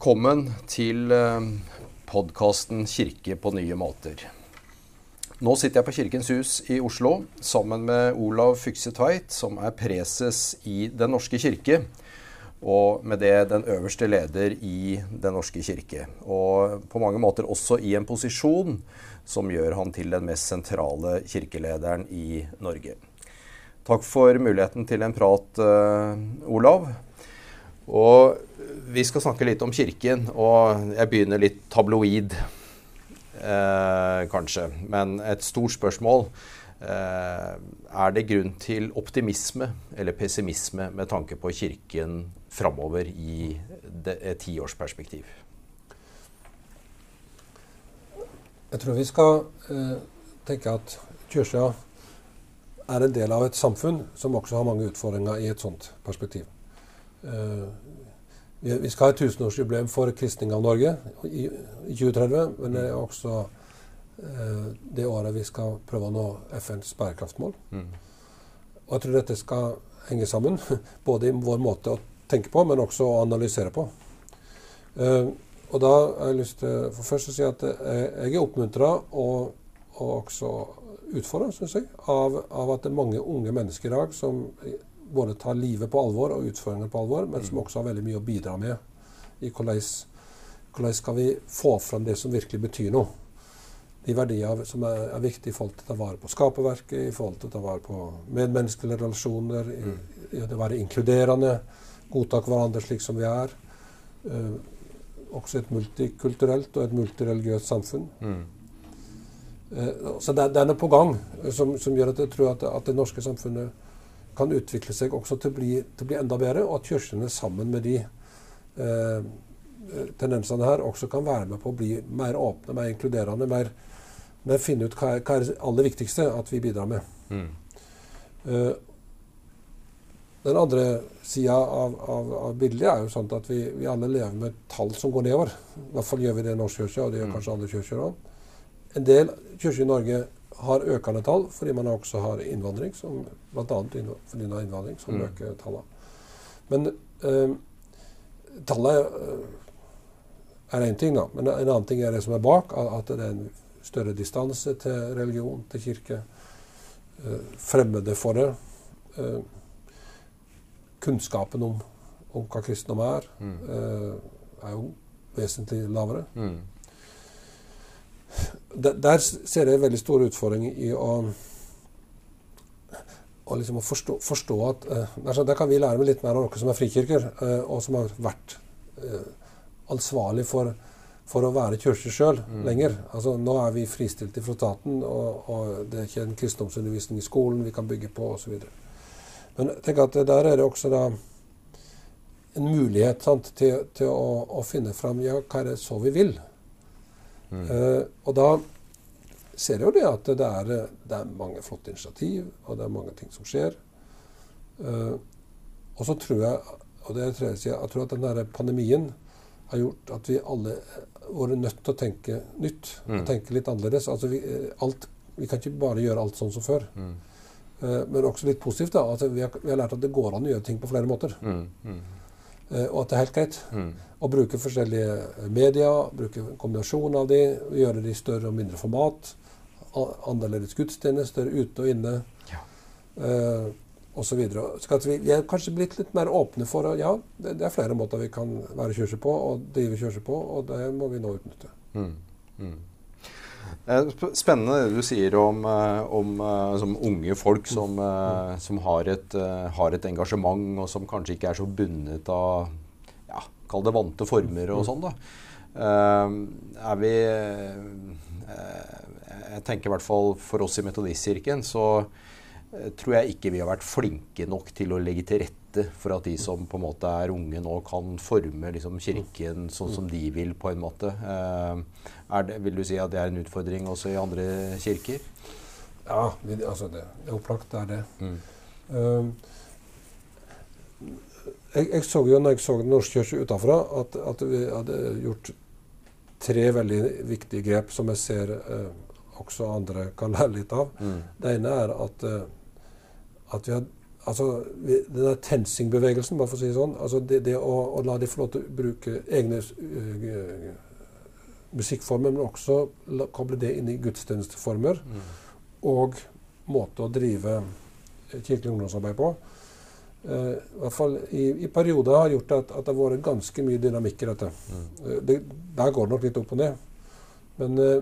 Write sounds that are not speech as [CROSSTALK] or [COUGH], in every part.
Velkommen til podkasten 'Kirke på nye måter'. Nå sitter jeg på Kirkens Hus i Oslo sammen med Olav Fykse Tveit, som er preses i Den norske kirke. Og med det den øverste leder i Den norske kirke. Og på mange måter også i en posisjon som gjør han til den mest sentrale kirkelederen i Norge. Takk for muligheten til en prat, Olav. Og vi skal snakke litt om Kirken, og jeg begynner litt tabloid, eh, kanskje. Men et stort spørsmål. Eh, er det grunn til optimisme eller pessimisme med tanke på Kirken framover i et tiårsperspektiv? Jeg tror vi skal eh, tenke at kirka er en del av et samfunn som også har mange utfordringer i et sånt perspektiv. Eh, vi skal ha et tusenårsjubileum for kristning av Norge i 2030. Men det er også eh, det året vi skal prøve å nå FNs bærekraftmål. Mm. Og jeg tror dette skal henge sammen, [LAUGHS] både i vår måte å tenke på, men også å analysere på. Eh, og da har jeg lyst til for først å si at jeg er oppmuntra og, og, også utfordra, syns jeg, av, av, at det er mange unge mennesker i dag som både tar livet på alvor og utfordringene på alvor, men som mm. også har veldig mye å bidra med i hvordan, hvordan skal vi få fram det som virkelig betyr noe. De verdier som er, er viktige i forhold til å ta vare på skaperverket, i forhold til å ta vare på medmenneskelige relasjoner, i, mm. i å være inkluderende, godta hverandre slik som vi er. Uh, også et multikulturelt og et multireligiøst samfunn. Mm. Uh, så det, det, er noe på gang som, som gjør at jeg tror at, at det norske samfunnet kan utvikle seg også til å bli, til å bli enda bedre, og at kirkene sammen med de eh, tendensene her også kan være med på å bli mer åpne, mer inkluderende, mer, mer finne ut hva hva er det aller viktigste at vi bidrar med. Mm. Eh, den andre sida av, av, av, bildet er jo sånn at vi, vi, alle lever med tall som går nedover. I hvert fall gjør vi det i Norsk kirke, og det gjør mm. kanskje andre kirker òg. En del kirker i Norge har økende tall fordi man også har innvandring, som bl.a. fordi man har innvandring, som mm. øker tallene. Men eh, tallet eh, er én ting, da. Men en annen ting er det som er bak. At det er en større distanse til religion, til kirke. Eh, fremmede for det. Eh, kunnskapen om, om, hva kristendom er, mm. Eh, er jo vesentlig lavere. Mm der ser jeg en veldig stor utfordring i å, å, liksom å forstå, forstå, at uh, Der kan vi lære litt mer av dere som er frikirker, uh, og som har vært uh, ansvarlig for, for, å være kirke sjøl mm. lenger. Altså, nå er vi fristilt fra staten, og, og, det er ikke en kristendomsundervisning i skolen vi kan bygge på osv. Men tenk at der er det også da en mulighet sant, til, til å, å, finne fram ja, hva er det så vi vil. Uh, og da ser jeg jo det at det er, det er, mange flotte initiativ, og det er mange ting som skjer. Uh, og så tror jeg og det er tredje siden, jeg tror at den pandemien har gjort at vi alle vært nødt til å tenke nytt. Mm. og tenke litt annerledes. Altså vi, alt, vi, kan ikke bare gjøre alt sånn som før. Mm. Uh, men også litt positivt. da, altså vi, har, vi, har, lært at det går an å gjøre ting på flere måter. Mm. mm. Uh, og at det er helt greit. Å bruke forskjellige medier, bruke en kombinasjon av de, gjøre de i større og mindre format. Annerledes gudstjenester ute og inne. Ja. Uh, og så vi, vi, er kanskje blitt litt mer åpne for Ja, det, det er flere måter vi kan være kirke på og drive kirke på, og det må vi nå utnytte. Mm. Mm. Spennende det du sier om, eh, om, om unge folk som, som har, et, har, et, engasjement, og som kanskje ikke er så bundet av kall det vante former og sånn, da. Uh, er vi uh, Jeg tenker i hvert fall for oss i Metodistkirken så uh, tror jeg ikke vi har vært flinke nok til å legge til rette for at de som på en måte er unge nå, kan forme liksom, Kirken sånn som de vil, på en måte. Det, vil du si at det er en utfordring også i andre kirker? Ja, altså det, det er opplagt det er det. Mm jeg, jeg, så jo når jeg så Den norske kirke utenfra, at, at, vi hadde gjort tre veldig viktige grep som jeg ser eh, også andre kan lære litt av. Mm. Det ene er at, eh, at vi har altså, Den der TenSing-bevegelsen, bare for å si det sånn. altså Det, det å, å, la de få lov til å bruke egne uh, musikkformer, men også la, koble det inn i gudstjenesteformer. Mm. Og måte å drive kirkelig ungdomsarbeid på. Uh, I hvert fall i, i perioder har gjort at, at det har vært ganske mye dynamikk i dette. Mm. Uh, det, der går det nok litt opp og ned. Men uh,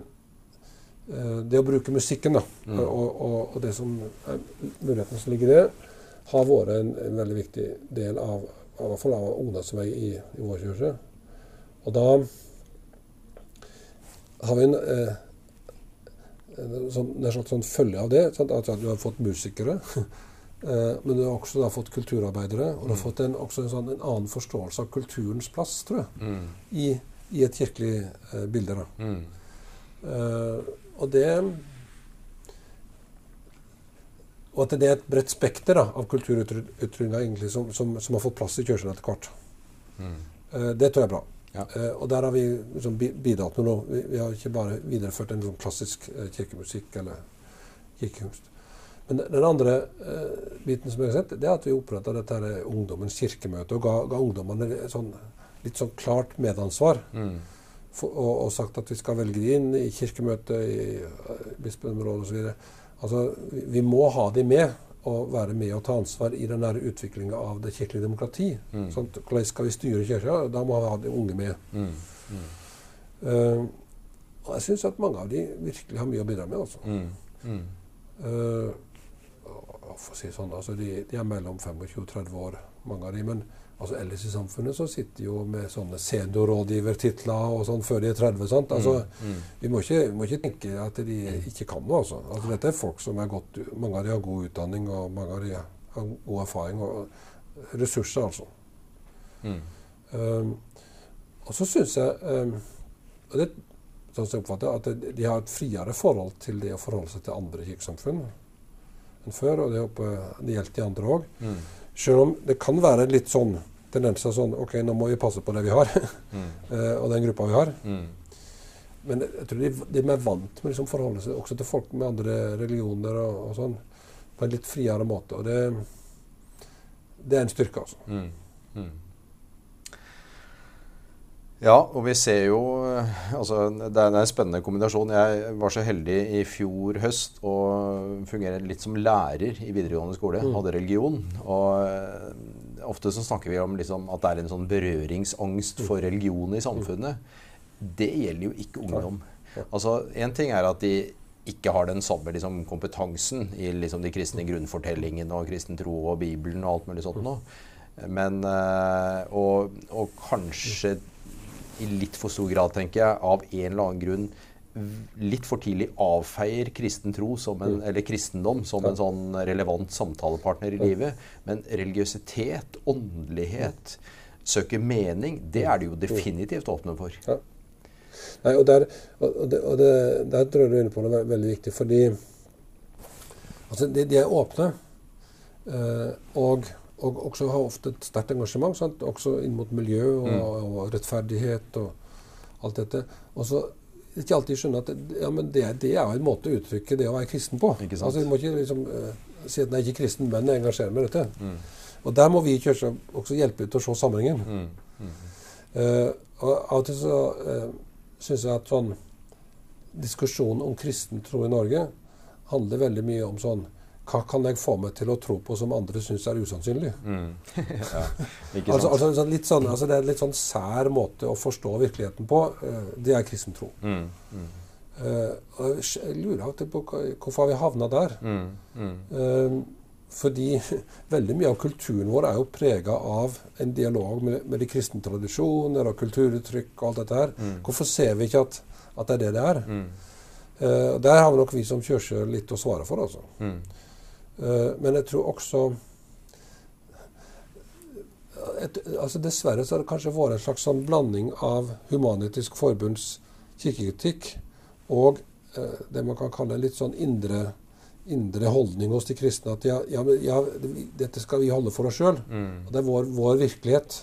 det å bruke musikken da, mm. og, og, og, det som er muligheten som ligger i det, har vært en, en, veldig viktig del av, av, hvert fall av ungdomsarbeid i, i vår kirke. Og da har vi en, eh, en sånn, en slags sånn følge av det. Sant? At du har fått musikere. [LAUGHS] eh, men du har også da, fått kulturarbeidere. Og du har mm. fått en, også en, sånn, en, annen forståelse av kulturens plass, tror jeg, mm. i, i, et kirkelig eh, bilde. Mm. Eh, og det og at det er et bredt spekter av kulturytringer som, som, som, har fått plass i kirken etter hvert. Mm. Uh, det tror jeg er bra. Ja. Uh, og der har vi liksom, bidratt med noe. Vi, vi, har ikke bare videreført en sånn klassisk uh, kirkemusikk eller kirkekunst. Men den andre biten som jeg har sett, det er at vi oppretta dette her ungdommens kirkemøte og ga, ga ungdommene sånn, litt sånn klart medansvar. Mm. For, og, og, sagt at vi skal velge inn i kirkemøtet, i uh, bispedømmerådet osv. Altså, vi må ha de med og være med og ta ansvar i den utviklinga av det kirkelige demokrati. Mm. Sånn, hvordan skal vi styre kirka? Da må vi ha de unge med. Mm. Mm. Uh, og jeg syns at mange av de virkelig har mye å bidra med. altså. Uh, for å si sånn, altså de, de, er mellom 25 og 30 år, mange av de. Men altså ellers i samfunnet så sitter de jo med sånne seniorrådgivertitler og sånn før de er 30. sant? Altså, mm, mm. Vi, må ikke, må ikke, tenke at de ikke kan noe. Altså. altså. Dette er folk som er godt Mange av de har god utdanning, og mange av de har god erfaring. og Ressurser, altså. Mm. Um, og så syns jeg um, og det, sånn som jeg oppfatter, at de har et friere forhold til det å forholde seg til andre kirkesamfunn enn før. Og det, det gjelder de andre òg. Selv om det kan være litt sånn tendenser sånn OK, nå må vi passe på det vi har, [LAUGHS] mm. uh, og den gruppa vi har. Mm. Men jeg tror de, de er mer vant med liksom forholde seg også til folk med andre religioner og, og sånn, på en litt friere måte. Og det, det er en styrke, altså. Mm. mm. Ja, og vi ser jo altså, Det er en spennende kombinasjon. Jeg var så heldig i fjor høst å fungere litt som lærer i videregående skole. Mm. Hadde religion. Og eh, ofte så snakker vi om liksom, at det er en sånn berøringsangst for religion i samfunnet. Det gjelder jo ikke ungdom. Altså, Én ting er at de ikke har den samme liksom, kompetansen i liksom, de kristne grunnfortellingene og kristen tro og Bibelen og alt mulig sånt noe. Men øh, og, og kanskje i litt for stor grad, tenker jeg, av en eller annen grunn litt for tidlig avfeier kristen tro en, mm. eller kristendom som en sånn relevant samtalepartner i livet. Men religiøsitet, åndelighet, søke mening, det er det jo definitivt åpne for. Ja. Nei, og der, og det, og det, der tror jeg du er inne på noe veldig viktig. Fordi altså, de, de er åpne. Uh, og og også har ofte et sterkt engasjement, sant? også inn mot miljø og, mm. og, rettferdighet og alt dette. Og så ikke alltid skjønne at det, ja, det, det, er en måte å uttrykke det å være kristen på. Altså, Du må ikke liksom uh, si at er ikke kristen, men jeg engasjerer meg i dette. Mm. Og der må vi i kirka også hjelpe til å se sammenhengen. Mm. Mm. Uh, og Av og til så uh, syns jeg at sånn diskusjonen om kristen tro i Norge handler veldig mye om sånn hva kan jeg få meg til å tro på som andre syns er usannsynlig? Mm. [LAUGHS] ja, altså, altså, sånn litt sånn, altså, det er en litt sånn sær måte å forstå virkeligheten på. Uh, det er kristen tro. Mm. Mm. Uh, jeg lurer på hvorfor har vi havna der. Uh, fordi [LAUGHS] veldig mye av kulturen vår er jo prega av en dialog med, med, de kristne tradisjoner og kulturuttrykk og alt dette her. Mm. Hvorfor ser vi ikke at, at, det er det det er? Der har vi nok vi som kirke litt å svare for, altså. Eh, men jeg tror også et, altså Dessverre så har det kanskje vært en slags sånn blanding av Human-Etisk Forbunds kirkekritikk og eh, det man kan kalle en litt sånn indre, indre holdning hos de kristne. At ja, ja, ja, dette skal vi holde for oss sjøl. Mm. Det er vår, vår, virkelighet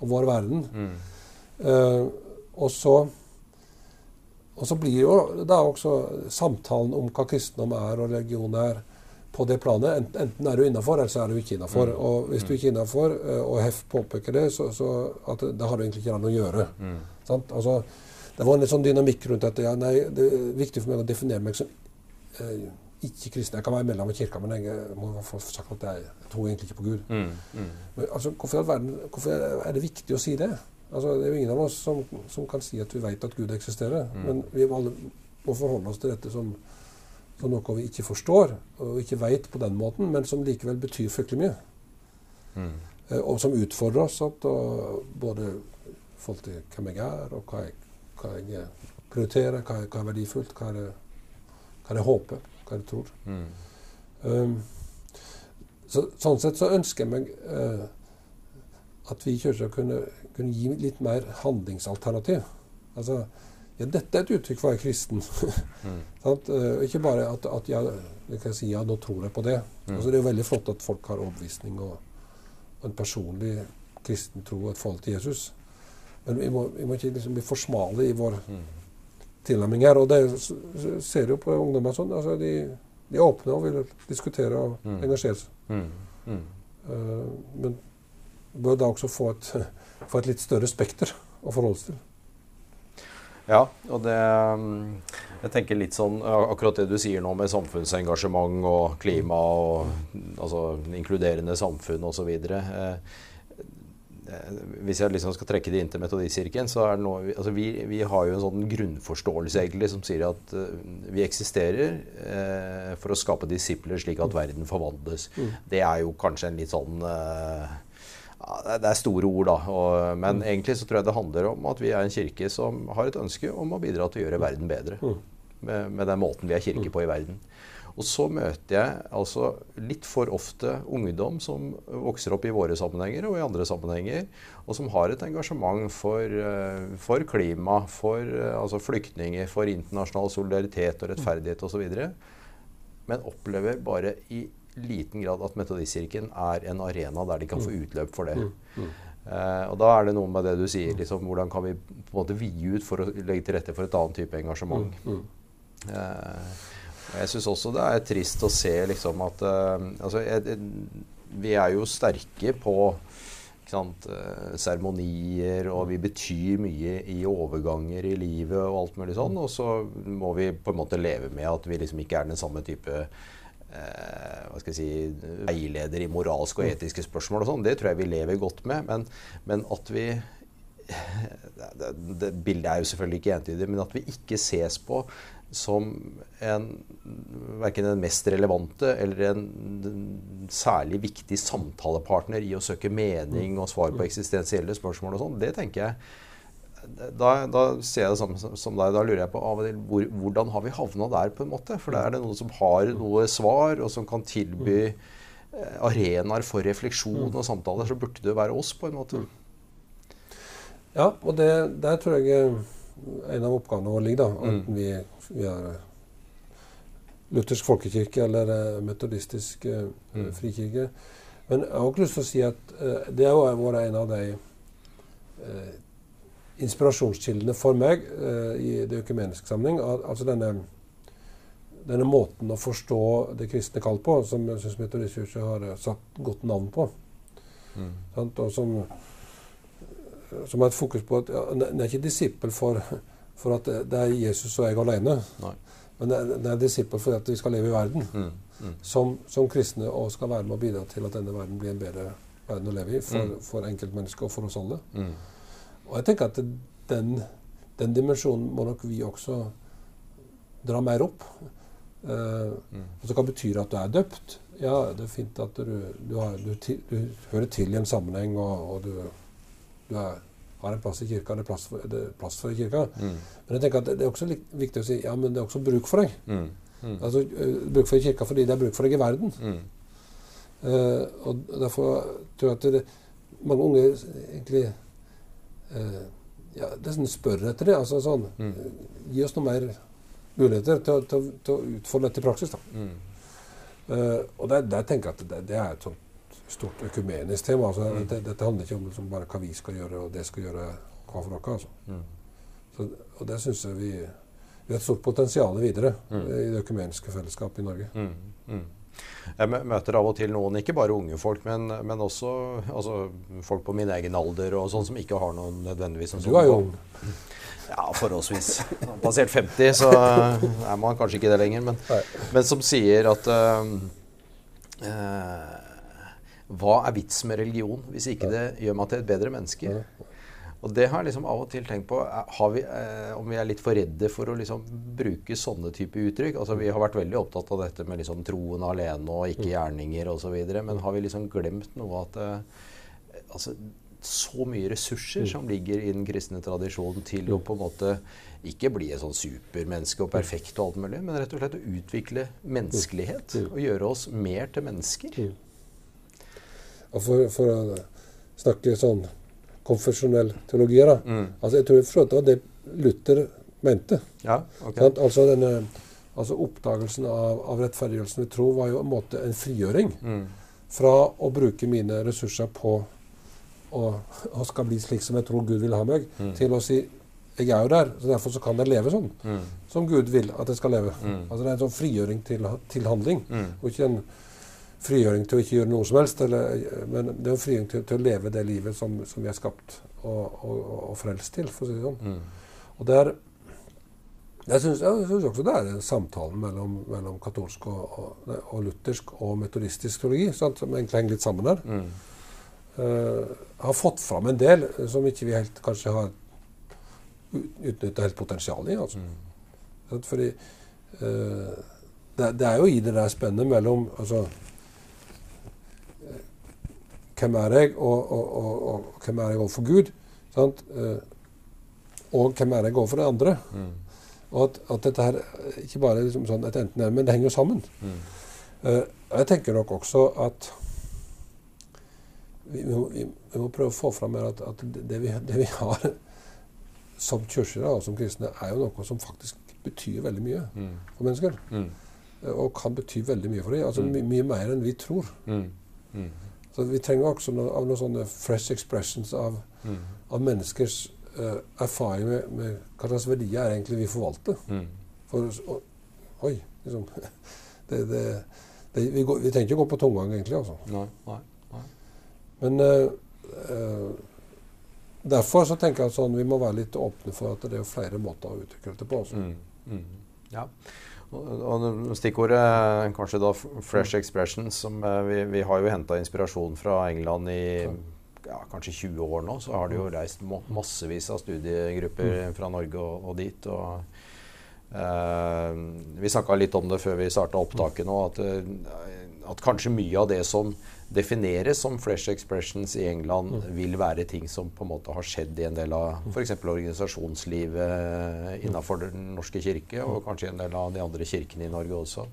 og vår verden. Mm. Eh, og, så, og så blir jo da også samtalen om hva kristendom er og religion er, på det planet. Enten er du innafor, eller så er du ikke innafor. Mm. Og hvis du ikke er innafor, og Hef påpeker det, så, så at da har du egentlig ikke noe å gjøre. Mm. Sant? Altså, det var en litt sånn dynamikk rundt dette. Ja, nei, det er viktig for meg å definere meg som eh, ikke kristen. Jeg kan være medlem av kirka, men jeg må få sagt at jeg, tror egentlig ikke på Gud. Mm. Mm. Men, altså, hvorfor, verden, hvorfor, er det viktig å si det? Altså, det er jo ingen av oss som, som kan si at vi vet at Gud eksisterer. Mm. Men vi må, alle, må forholde oss til dette som, som noe vi ikke forstår og ikke vet på den måten, men som likevel betyr fryktelig mye. Mm. Eh, og som utfordrer oss og både i forhold til hvem jeg er, og hva jeg, hva jeg prioriterer, hva, hva er verdifullt, hva er hva er jeg håper, hva er jeg tror. Mm. Um, så, sånn sett så ønsker jeg meg uh, at vi i kirka kunne, kunne gi litt mer handlingsalternativ. Altså, ja, dette er et uttrykk for å være kristen. [LAUGHS] Mm. Uh, ikke bare at, at jeg, jeg kan si ja, nå tror jeg på det. Mm. Altså, det er jo veldig flott at folk har overbevisning og, og en personlig kristen tro og et forhold til Jesus. Men vi må, vi må ikke liksom bli for smale i vår Mm. tilnærming her. Og det ser du jo på ungdommer sånn. Altså, de, de er åpne og vil diskutere og Mm. engasjere seg. Uh, men bør da også få et, [LAUGHS] få et litt større spekter å forholde seg til. Ja, og det mm, Jeg tenker litt sånn akkurat det du sier nå med samfunnsengasjement og klima og altså inkluderende samfunn osv. Eh, eh, hvis jeg liksom skal trekke det inn til Metodistkirken, så er det noe altså vi, vi har jo en sånn grunnforståelse egentlig som sier at eh, vi eksisterer eh, for å skape disipler slik at verden forvandles. Mm. Det er jo kanskje en litt sånn eh, ja, det er- store ord, da. Og, men Mm. egentlig så tror jeg det handler om at vi er en kirke som har et ønske om å bidra til å gjøre verden bedre. Mm. Med, med den måten vi er kirke på i verden. Og så møter jeg altså litt for ofte ungdom som vokser opp i våre sammenhenger og i andre sammenhenger, og som har et engasjement for, eh, for klima, for eh, altså flyktninger, for internasjonal solidaritet og rettferdighet osv., men opplever bare i liten grad at Metodistkirken er en arena der de kan få utløp for det. Eh, og da er det noe med det du sier, liksom, hvordan kan vi på en måte vie ut for å legge til rette for et annet type engasjement. Mm. Uh, jeg syns også det er trist å se liksom at uh, altså, jeg, Vi er jo sterke på seremonier, og vi betyr mye i overganger i livet og alt mulig sånn. Og så må vi på en måte leve med at vi liksom ikke er den samme type hva skal jeg si, veileder i moralske og etiske spørsmål og sånn. Det tror jeg vi lever godt med. Men, men at vi [LAUGHS] det, det Bildet er jo selvfølgelig ikke entydig, men at vi ikke ses på som en, verken den mest relevante eller en særlig viktig samtalepartner i å søke mening og svar på eksistensielle spørsmål og sånn, det tenker jeg da, da ser jeg det samme som, som deg. Da lurer jeg på til hvor, hvordan har vi havna der, på en måte? For da er det noen som har noe svar, og som kan tilby eh, arenaer for refleksjon og samtaler. Så burde det være oss, på en måte. Ja, og det, der tror jeg eh, en av oppgavene våre ligger. da, Mm. Enten vi, vi er eh, luthersk folkekirke eller eh, metodistisk Mm. frikirke. Men jeg har også lyst til å si at det har vært en av de inspirasjonskildene for meg eh, i det økumeniske sammenheng. Al altså denne, denne måten å forstå det kristne kall på, som jeg syns Metodistkirken har eh, satt godt navn på. Mm. Sant? Og som, som har et fokus på at ja, den er ikke disippel for, for at det- er Jesus og jeg alene. Nei. Men den er, disippel for at vi skal leve i verden Mm. Mm. som, som kristne og skal være med å bidra til at denne verden blir en bedre verden å leve i for, Mm. for enkeltmennesket og for oss alle. Mm. Og jeg tenker at den, den dimensjonen må nok vi også dra mer opp. Uh, Mm. altså Hva betyr at du er døpt? Ja, det er fint at du, du, har, du, du hører til i en sammenheng, og, og du, du er, har en plass i kirka. Det er plass for, det er plass for kirka. Mm. Men jeg tenker at det, er også viktig å si ja, men det er også bruk for deg. Mm. Mm. Altså Bruk for i kirka fordi det er bruk for deg i verden. Mm. Eh, og derfor tror jeg at det, mange unge egentlig eh, ja, nesten spør etter det. altså sånn, Mm. eh, Gi oss noen mer muligheter til, til, til å utfolde dette i praksis. da. Mm. Eh, og der, der tenker jeg at det, det er et sånt stort økumenisk tema. altså Mm. dette, dette handler ikke om liksom bare hva vi skal gjøre, og det skal gjøre hva for noe. altså. Mm. Så, og det syns jeg vi, vi har et stort potensial videre Mm. i det økumeniske fellesskapet i Norge. Jeg møter av og til noen, ikke bare unge folk, men, men også altså, folk på min egen alder og sånn som ikke har noen nødvendigvis Du er jo ung. Ja, forholdsvis. Passert 50, så er man kanskje ikke det lenger. Men, men som sier at uh, uh, Hva er vits med religion hvis ikke det gjør meg til et bedre menneske? Og det har jeg liksom av og til tenkt på vi, eh, om vi er litt for redde for å liksom bruke sånne type uttrykk. Altså Vi har vært veldig opptatt av dette med liksom troen alene og ikke mm. gjerninger osv. Men har vi liksom glemt noe at eh, altså, så mye ressurser mm. som ligger i den kristne tradisjonen til å på en måte ikke bli et sånn supermenneske og perfekt og alt mulig, men rett og slett å utvikle menneskelighet og gjøre oss mer til mennesker. Og for, for å snakke sånn konfesjonell teologi. Da. Mm. Altså, jeg tror jeg var det Luther mente. Ja, okay. altså, denne, altså, Oppdagelsen av, av rettferdiggjørelsen ved tro var jo en måte en frigjøring mm. fra å bruke mine ressurser på å, å skal bli slik som jeg tror Gud vil ha meg, mm. til å si jeg er jo der, så derfor så kan jeg leve sånn mm. som Gud vil at jeg skal leve. Mm. Altså Det er en sånn frigjøring til, til handling, mm. og ikke en frigjøring til å ikke gjøre noe som helst. Eller, men det er en frigjøring til, til, å leve det livet som, som vi er skapt og, og, og, frelst til, for å si det sånn. Mm. Og der, jeg syns også det er samtalen mellom, mellom katolsk og, og, og, luthersk og metodistisk teologi, sant, som egentlig henger litt sammen der. Mm. Uh, har fått fram en del som ikke vi helt kanskje har utnytta helt potensialet i. Altså. Mm. Fordi uh, det, det, er jo i det der spennet mellom altså, hvem er jeg, og, og, og, og hvem er jeg overfor Gud? Sant? Eh, og hvem er jeg overfor det andre? Mm. Og at, at, dette her ikke bare er liksom sånn et enten er, men det henger jo sammen. Mm. Uh, jeg tenker nok også at vi, må, vi, må, prøve å få fram mer at, at det, vi, det, vi, har som kirker og som kristne, er jo noe som faktisk betyr veldig mye mm. for mennesker. Mm. og kan bety veldig mye for dem. Altså, mm. mye mer enn vi tror. Mm. Så vi trenger også noe, av noen sånne fresh expressions av, mm. av menneskers uh, erfaring med, med, hva slags verdier er egentlig vi forvalter. Mm. For, og, oi, liksom [LAUGHS] det, det, det, vi, går, vi, trenger ikke gå på tomgang, egentlig. altså. Nei, nei, nei. Men uh, uh, derfor så tenker jeg at sånn, vi må være litt åpne for at det er flere måter å utvikle det på. Altså. Mm. mm. Ja. Og Stikkordet kanskje da 'fresh expressions'. som eh, vi, vi har jo henta inspirasjon fra England i ja, kanskje 20 år nå. Så har det jo reist massevis av studiegrupper mm. fra Norge og, og dit. og Uh, vi snakka litt om det før vi starta opptaket nå, at, at, kanskje mye av det som defineres som fresh expressions i England, vil være ting som på en måte har skjedd i en del av f.eks. organisasjonslivet innafor Den norske kirke, og kanskje en del av de andre kirkene i Norge også.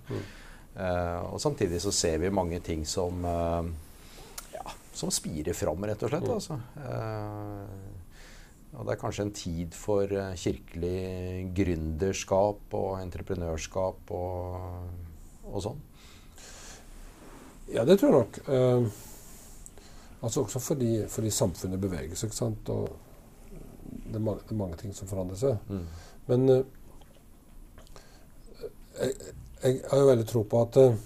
Uh, og samtidig så ser vi mange ting som uh, ja, som spirer fram, rett og slett. Altså. Uh, og det er kanskje en tid for kirkelig gründerskap og entreprenørskap og, og sånn. Ja, det tror jeg nok. Eh, altså også fordi, fordi, samfunnet beveger seg. ikke sant? Og det er, mange, det er mange ting som forandrer seg. Mm. Men eh, jeg, jeg, har jo veldig tro på at eh,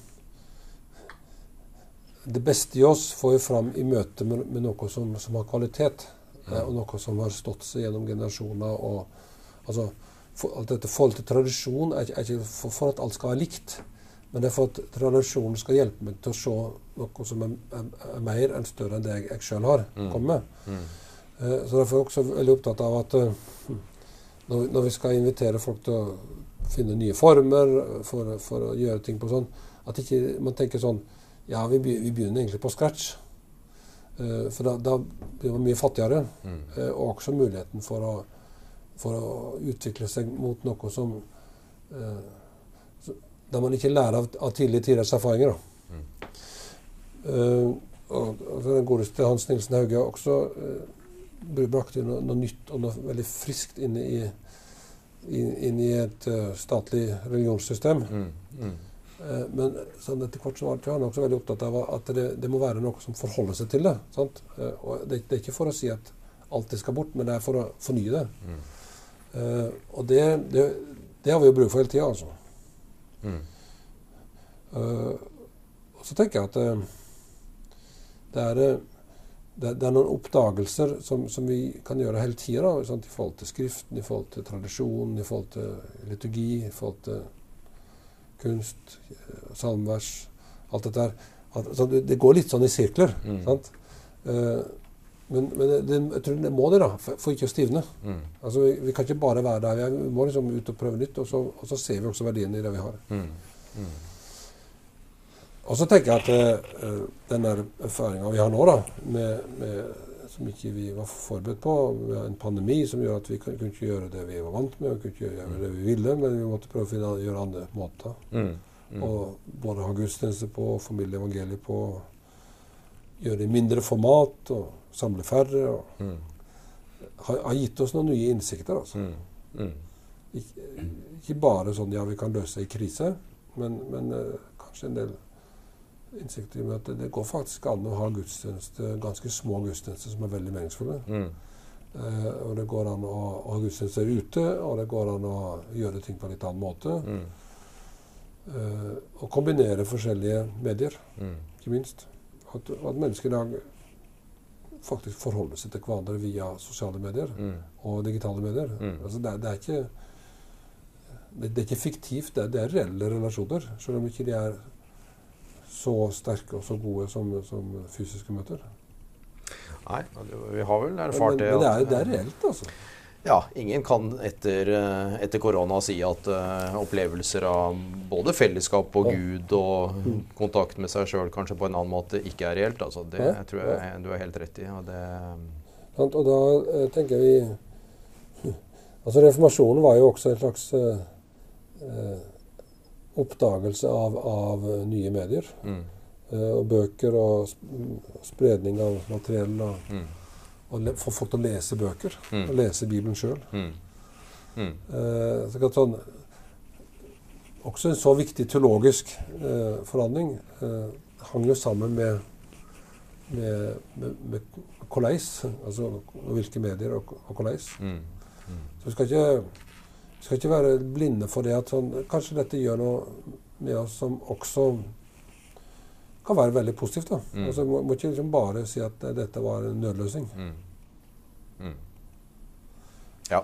det beste i oss får vi fram i møte med, med noe som, som, har kvalitet. Mm. og noe som har stått seg gjennom generasjoner. og altså, for, alt dette Forhold til tradisjon er, er ikke for, for, at alt skal være likt. Men det er for at tradisjonen skal hjelpe meg til å se noe som er, er, er mer enn større enn det jeg, jeg sjøl har mm. kommet med. Mm. Uh, så derfor er jeg også veldig opptatt av at uh, når, når, vi skal invitere folk til å finne nye former for, for å gjøre ting på sånn, at ikke man tenker sånn Ja, vi, vi begynner egentlig på scratch. Uh, for da, da, blir man mye fattigere. Mm. og også muligheten for å, for å utvikle seg mot noe som der man ikke lærer av, av tidlige tiders erfaringer. Mm. Uh, og, og, Den godeste Hans Nilsen Hauge også uh, brakte noe, noe, nytt og noe veldig friskt inn i, inn, inn i et uh, statlig religionssystem. Mm. Mm. men sånn etter hvert så var han også veldig opptatt av at det, det, må være noe som forholder seg til det. og det, det, er ikke for å si at alt det skal bort, men det er for å fornye det. Mm. og det, det, har vi jo bruk for hele tida, altså. Mm. Uh, så tenker jeg at uh, det er, eh, det, det er noen oppdagelser som, som, vi kan gjøre hele tida. I forhold til Skriften, i forhold til tradisjonen, i forhold til liturgi, i forhold til kunst, salmevers, alt dette her. Altså, det, det, går litt sånn i sirkler. Mm. sant? Uh, men, men det, jeg tror det må det, da, for, for ikke å stivne. Mm. Altså, vi, vi, kan ikke bare være der vi er. Vi må liksom ut og prøve nytt, og så, og så ser vi også verdien i det vi har. Mm. Mm. Og så tenker jeg at uh, den erfaringa vi har nå, da, med, med, som ikke vi var forberedt på, med en pandemi som gjør at vi kunne ikke gjøre det vi var vant med, vi kunne ikke gjøre det vi ville, men vi måtte prøve å finne, gjøre andre måter. Mm. Mm. Og både ha gudstjeneste på, formidle evangeliet på, gjøre det i mindre format. og samle færre. og mm. har, har, gitt oss noen nye innsikter. altså. Mm. Mm. Ikke, ikke, bare sånn ja, vi kan løse i krise, men, men uh, kanskje en del innsikter i at det, det, går faktisk an å ha gudstjeneste, ganske små gudstjenester som er veldig meningsfulle. Uh, og det går an å, å ha gudstjenester ute, og det går an å gjøre ting på en litt annen måte. Uh, og kombinere forskjellige medier, ikke minst. At, at mennesker i dag faktisk forholde seg til hverandre via sosiale medier mm. og digitale medier. Mm. Altså det, det, er ikke det, det, er ikke fiktivt, det er, det er, reelle relasjoner. Selv om ikke de er så sterke og så gode som, som fysiske møter. Nei, vi har vel erfart det. Men, men det, er, det er reelt, altså. Ja, ingen kan etter, eh, etter korona si at uh, opplevelser av både fellesskap og Gud og mm. kontakt med seg sjøl kanskje på en annen måte ikke er reelt. Altså, det ja, tror jeg ja. du har helt rett i. Og, det, og da uh, tenker vi [LAUGHS] Altså Reformasjonen var jo også en slags uh, oppdagelse av, av, nye medier. Mm. og bøker og spredning av materiell. og mm å få folk til å lese bøker. Mm. Og lese Bibelen sjøl. Mm. Mm. Eh, sånn, også en så viktig teologisk eh, forandring eh, hang jo sammen med, med, med, med koleis, altså hvilke medier og, og koleis. Mm. Mm. Så vi skal, ikke, vi skal ikke være blinde for det at sånn, kanskje dette gjør noe med oss som også kan være veldig positivt. da. Mm. Altså, må, må ikke liksom bare si at dette var en nødløsning. Mm. Mm. Ja.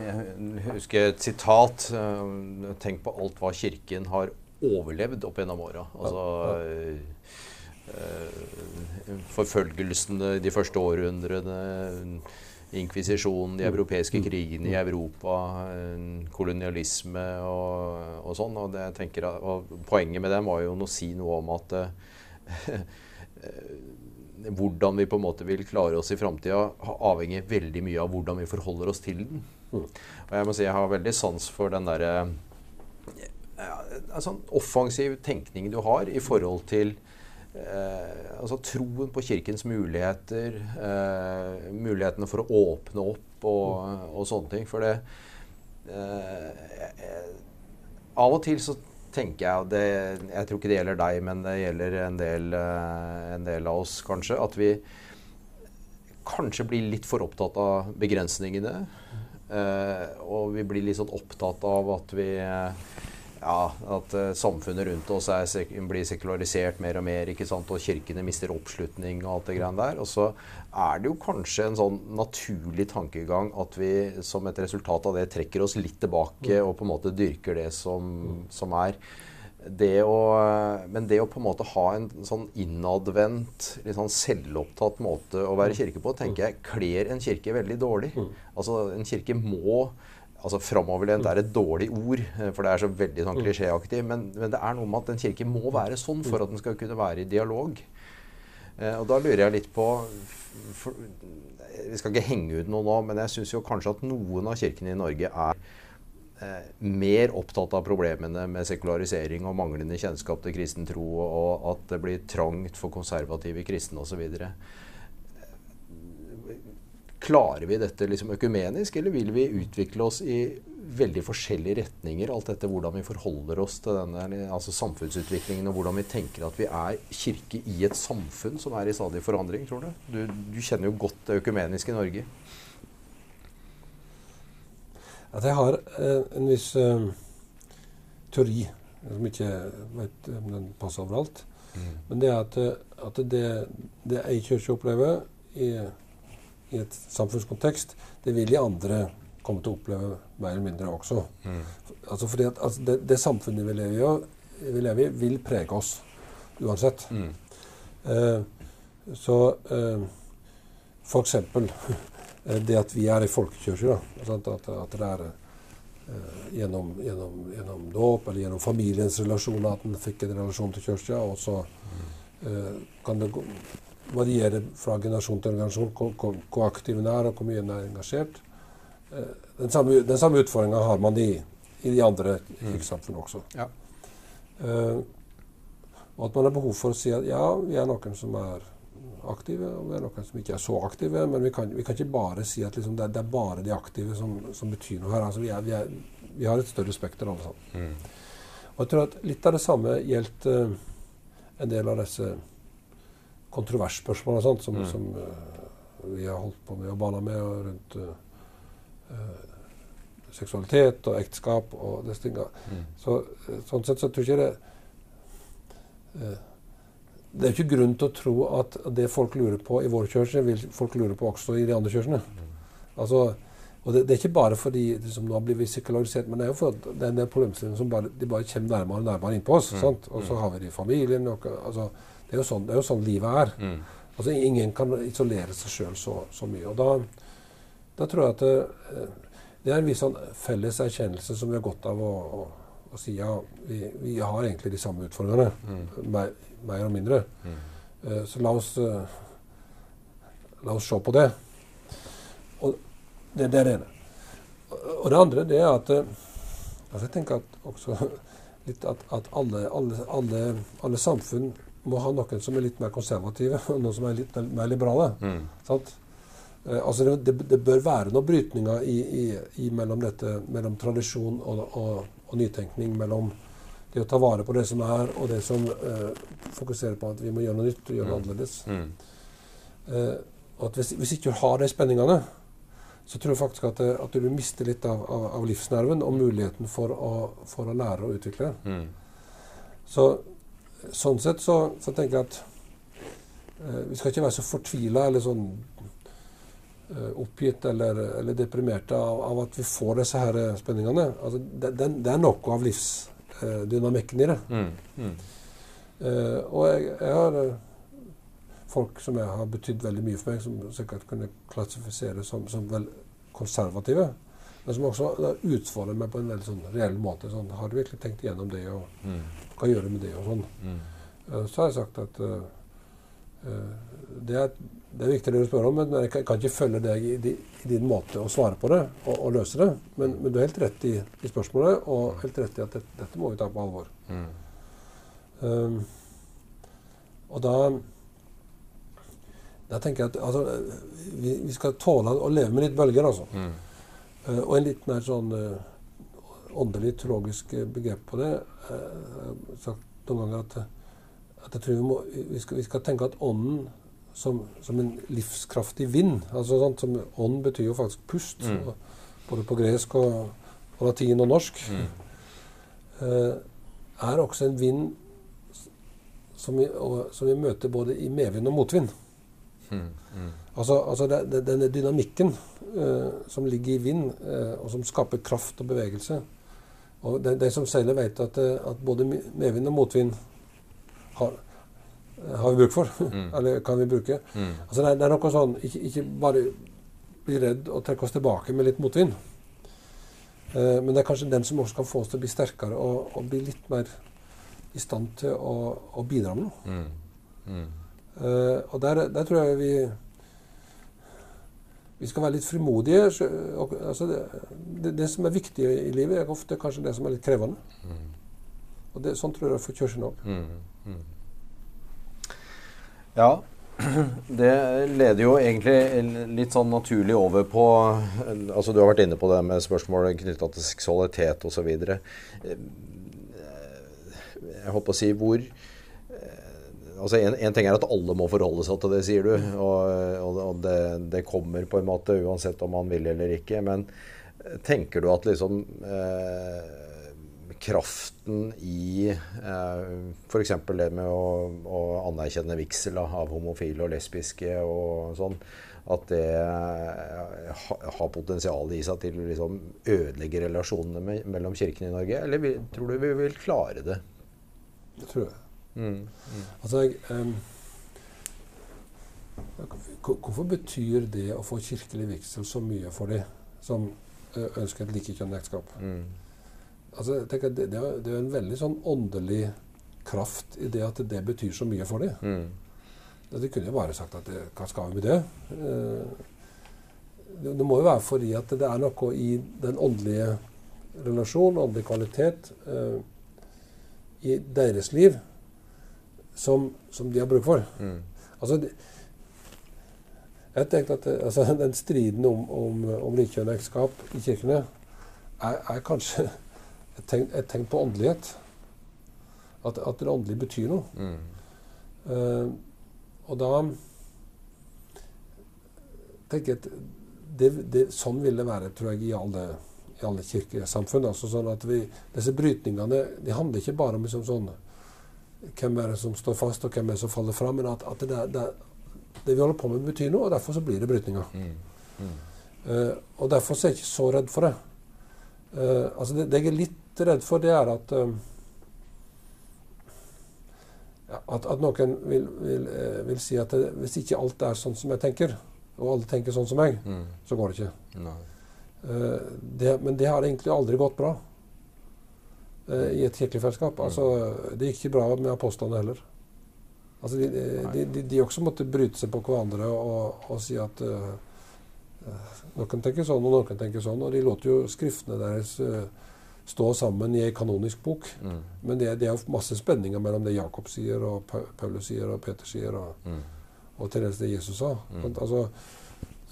Jeg husker et sitat. Tenk på alt hva Kirken har overlevd opp gjennom åra. Altså, eh, forfølgelsene de første århundrene, inkvisisjonen, de europeiske krigene i Europa, kolonialisme og, og sånn. Og, tenker, og, poenget med dem var jo å si noe om at eh, hvordan vi på en måte vil klare oss i framtida, avhenger veldig mye av hvordan vi forholder oss til den. Mm. Og jeg må si jeg har veldig sans for den derre ja, altså, offensiv tenkning du har i forhold til eh, altså troen på Kirkens muligheter, eh, mulighetene for å åpne opp og, og sånne ting. For det eh, Av og til så tenker jeg, og det, jeg tror ikke det gjelder deg, men det gjelder en del, eh, en del, av oss kanskje, at vi kanskje blir litt for opptatt av begrensningene. Eh, og vi blir litt sånn opptatt av at vi ja, at uh, samfunnet rundt oss er, blir sekularisert mer og mer, ikke sant? og kirkene mister oppslutning og alt det greiene der. Og så er det jo kanskje en sånn naturlig tankegang at vi som et resultat av det trekker oss litt tilbake mm. og på en måte dyrker det som, som er. Det å, men det å på en måte ha en sånn innadvendt, litt sånn selvopptatt måte å være mm. kirke på, tenker jeg kler en kirke veldig dårlig. Mm. Altså, en kirke må altså Framoverlent er et dårlig ord, eh, for det er så veldig sånn klisjéaktig. Men, men, det er noe med at en kirke må være sånn for at den skal kunne være i dialog. Eh, og da lurer jeg litt på for, Vi skal ikke henge ut noe nå, men jeg syns kanskje at noen av kirkene i Norge er eh, mer opptatt av problemene med sekularisering og manglende kjennskap til kristen tro, og at det blir trangt for konservative kristne osv. Klarer vi dette liksom økumenisk, eller vil vi utvikle oss i veldig forskjellige retninger? Alt dette hvordan vi forholder oss til denne altså samfunnsutviklingen, og hvordan vi tenker at vi er kirke i et samfunn som er i stadig forandring, tror du? Du, du kjenner jo godt det økumeniske i Norge. At jeg har eh, en viss eh, teori som ikke vet om den passer overalt. Mm. Men det er at, at det, det ei kirke opplever i, i et samfunnskontekst, det vil de andre komme til å oppleve mer eller mindre også. Mm. Altså fordi at altså det, det samfunnet vi lever, i, vi lever i, vil prege oss uansett. Mm. Eh, så eh, for eksempel [LAUGHS] eh, det at vi er i folkekirke. At, at det er eh, gjennom, gjennom, gjennom dåp eller gjennom familiens relasjoner at en fikk en relasjon til kirka. Og så eh, kan det gå, variere fra generasjon til generasjon hvor, hvor, aktiv en er, og hvor mye en er engasjert. Eh, den samme, den samme utfordringa har man i, i de andre krigssamfunn også. Ja. Uh, og at man har behov for å si at ja, vi er noen som er aktive, og vi er noen som ikke er så aktive. Men vi kan, vi kan ikke bare si at liksom, det, er, det, er, bare de aktive som, som betyr noe her. Altså, vi, er, vi, er, vi, har et større spekter, alle sammen. Mm. Og jeg tror at litt av det samme gjelder uh, en del av disse kontroversspørsmålene sånt, som, Mm. som uh, vi har holdt på med og bala med og rundt uh, seksualitet og ekteskap og disse tinga. Mm. Så, sånn sett så tror jeg ikke det Det er ikke grunn til å tro at det folk lurer på i vår kirke, vil folk lure på også i de andre kirkene. Altså, og det, det, er ikke bare fordi liksom, nå blir vi sekularisert, men det er jo for at det er en del problemstillinger som bare, de bare kommer nærmere og nærmere innpå oss. Mm. sant? Og så har vi det i familien. Og, altså, det, er jo sånn, det er jo sånn livet er. Mm. Altså, ingen kan isolere seg sjøl så, så, mye. Og da, da tror jeg at det, det er en viss sånn felles erkjennelse som vi har godt av å, å, å si ja, vi, vi, har egentlig de samme utfordringene. Mm. Mer, mer og mindre. Mm. Uh, så la oss, uh, la oss se på det. Og det, det er det ene. Og det andre det er at altså Jeg tenker at også [LAUGHS] litt at, at alle, alle, alle, alle, samfunn må ha noen som er litt mer konservative, [LAUGHS] og noen som er litt mer liberale. Mm. Sant? altså det, det, bør være noen brytninger i, i, i mellom, dette, mellom tradisjon og, og, og, nytenkning. Mellom det å ta vare på det som er, og det som eh, fokuserer på at vi må gjøre noe nytt og gjøre noe annerledes. Mm. Eh, og hvis, hvis ikke du har de spenningene, så tror jeg faktisk at, at du mister litt av, av, av, livsnerven og muligheten for å, for å lære og utvikle. Mm. Så, sånn sett så, så, tenker jeg at eh, vi skal ikke være så fortvila eller sånn oppgitt eller, eller deprimerte av, av, at vi får disse her spenningene. Altså, det, det, det, er noe av livsdynamikken i det. Mm. Mm. Uh, og jeg, jeg har uh, folk som jeg har betydd veldig mye for meg, som sikkert kunne klassifisere som, som vel konservative. Men som også utfordrer meg på en veldig sånn reell måte. Sånn, har du virkelig tenkt igjennom det, og mm. hva gjør du med det, og sånn. Uh, så har jeg sagt at det er, det er viktig det du spør om, men jeg kan, kan ikke følge deg i, i, din måte å svare på det og, og løse det. Men, men, du har helt rett i, i, spørsmålet, og helt rett i at det, dette må vi ta på alvor. Mm. Um, og da da tenker jeg at altså, vi, vi, skal tåle å leve med litt bølger, altså. Mm. Uh, og en litt mer sånn uh, åndelig, teologisk begrep på det. Jeg har sagt noen ganger at, at jeg tror vi, må, vi, skal, vi skal tenke at ånden som, som, en livskraftig vind. Altså, sant, som, ånd betyr jo faktisk pust, Mm. både på gresk og, og latin og norsk. Mm. Eh, er også en vind som vi, og, som vi møter både i medvind og motvind. Mm. Altså, altså det, det, denne dynamikken uh, som ligger i vind, uh, og som skaper kraft og bevegelse. Og de, de som seiler, vet at, eh, at både medvind og motvind har, har vi bruk for. Mm. [LAUGHS] Eller kan vi bruke. Mm. Altså det, er, det er noe sånn ikke, ikke bare bli redd og trekke oss tilbake med litt motvind. Uh, men det er kanskje den som også kan få oss til å bli sterkere og, og bli litt mer i stand til å, å bidra med noe. Mm. Mm. Eh, og der, der, tror jeg vi vi skal være litt frimodige. Og, altså det, det, det, som er viktig i livet, er ofte kanskje det som er litt krevende. Mm. Og det, sånn tror jeg for kirken òg. Mm. Mm. Ja, [CLEARS THROAT] det leder jo egentlig litt sånn naturlig over på altså Du har vært inne på det med spørsmål knytta til seksualitet osv. Jeg holdt på å si hvor altså en, en, ting er at alle må forholde seg til det, sier du. Og, og det, det, kommer på en måte uansett om man vil eller ikke. Men tenker du at liksom eh, kraften i eh, f.eks. det med å, å anerkjenne vigsel av homofile og lesbiske og sånn, at det eh, har potensial i seg til å liksom ødelegge relasjonene mellom kirkene i Norge? Eller tror du vi vil klare det? Det tror jeg. Altså, jeg, um, hvorfor betyr det å få kirkelig vigsel så mye for de som ønsker et likekjønnet ekteskap? Mm. Altså, det, det, det, er en veldig sånn åndelig kraft i det at det betyr så mye for dem. Mm. De kunne jo bare sagt at hva skal vi med det? Uh, det må jo være fordi at det er noe i den åndelige relasjonen, åndelig kvalitet, uh, i deres liv som, som de har bruk for. Mm. Altså, jeg tenkte at altså, [LAUGHS] Den striden om, om, om likekjønnet ekteskap i kirkene er, er kanskje [LAUGHS] et tegn, et tegn, på åndelighet. At, at det åndelige betyr noe. Mm. Uh, og da tenker jeg at det, det, Sånn vil det være, tror jeg, i alle, i alle kirkesamfunn. Altså sånn at vi, disse brytningene de handler ikke bare om liksom sånn hvem er det som står fast, og hvem er det som faller fra. Men at, at det, det, det, vi holder på med, betyr noe, og derfor så blir det brytninger. Mm. Mm. Uh, og derfor så er jeg ikke så redd for det. Uh, altså det, det, jeg er litt redd for, det er at uh, at, at, noen vil, vil, vil si at det, hvis ikke alt er sånn som jeg tenker, og alle tenker sånn som meg, mm. så går det ikke. Uh, det, men det har egentlig aldri gått bra i et kirkelig fellesskap. Mm. Altså, det gikk ikke bra med apostlene heller. Altså, de, de, de, de, også måtte bryte seg på hverandre og, og si at uh, noen tenker sånn, og noen tenker sånn. Og de lot jo skriftene deres uh, stå sammen i ei kanonisk bok. Mm. Men det, det, er jo masse spenninger mellom det Jakob sier, og Paulus sier, og Peter sier, og, mm. og til det Jesus sa. Mm. Altså,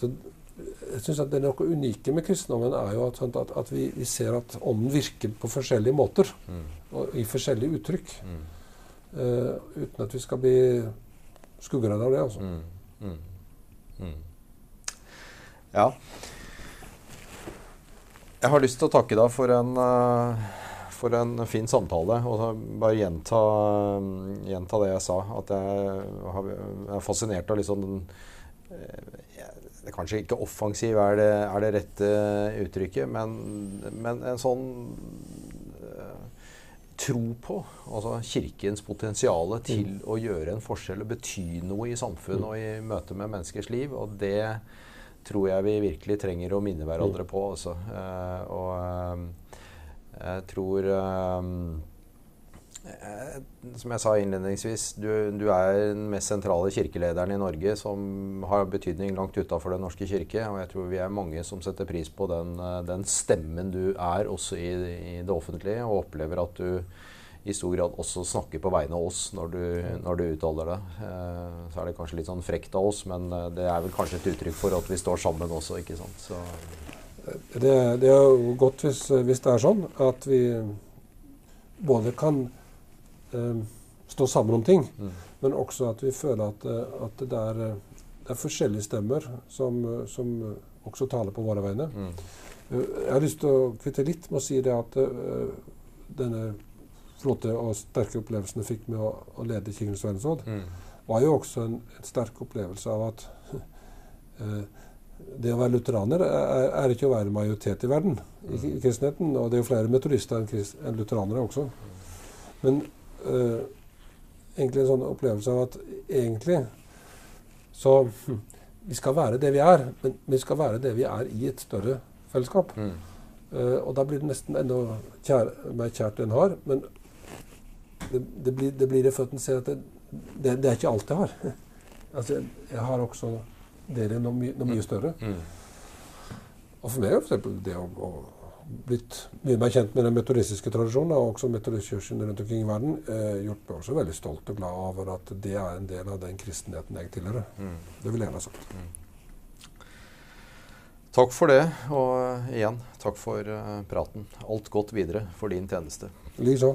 så, jeg synes at Det noe unike med kristendommen er jo at, at, at vi, vi, ser at ånden virker på forskjellige måter. Mm. Og i forskjellige uttrykk. Uh, uten at vi skal bli skuggredde av det. altså. Mm. Mm. Mm. Ja. Jeg har lyst til å takke deg for en, uh, for en fin samtale. Og bare gjenta, gjenta, det jeg sa. At jeg er fascinert av liksom den uh, det er kanskje ikke offensiv er det, er det rette uttrykket, men, men en sånn tro på altså Kirkens potensial til mm. å gjøre en forskjell og bety noe i samfunnet mm. og i møte med menneskers liv. Og det tror jeg vi virkelig trenger å minne hverandre mm. på. Også. Uh, og uh, jeg tror uh, som jeg sa innledningsvis, du, du, er den mest sentrale kirkelederen i Norge som har betydning langt utafor Den norske kirke. Og jeg tror vi er mange som setter pris på den, den stemmen du er også i, i, det offentlige, og opplever at du i stor grad også snakker på vegne av oss når du, når du uttaler det. Eh, så er det kanskje litt sånn frekt av oss, men eh, det er vel kanskje et uttrykk for at vi står sammen også, ikke sant. Så. Det, det er jo godt hvis, hvis det er sånn at vi både kan eh, stå sammen om ting, mm. men også at vi føler at, eh, at det, er, eh, det, er, forskjellige stemmer som, som, også taler på våre vegne. Mm. Eh, jeg har lyst til å kvitte litt med å si det at uh, denne flotte og sterke opplevelsen jeg fikk med å, å lede Kirkens verdensråd, mm. var jo også en, en, sterk opplevelse av at uh, [LAUGHS] det å være lutheraner er, er, ikke å være majoritet i verden i, i kristenheten. Og det er jo flere metodister enn, enn lutheranere også. Men uh, egentlig en sånn opplevelse av at egentlig så hm, Vi skal være det vi er, men vi skal være det vi er i et større fellesskap. Mm. Uh, og da blir det nesten enda kjær, mer kjært enn har. Men det, det, blir, det blir det for at en ser at det, det, er ikke alt jeg har. [LAUGHS] altså, jeg har også dere noe, my, noe mye mm. større. Mm. Og for meg er f.eks. det å, å blitt mye mer kjent med den metodistiske tradisjonen, og også metodistkirken rundt omkring i verden, eh, gjort meg også veldig stolt og glad over at det er en del av den kristenheten jeg tilhører. Mm. Det vil jeg gjerne ha sagt. Mm. Takk for det, og igjen takk for uh, praten. Alt godt videre for din tjeneste. Likeså.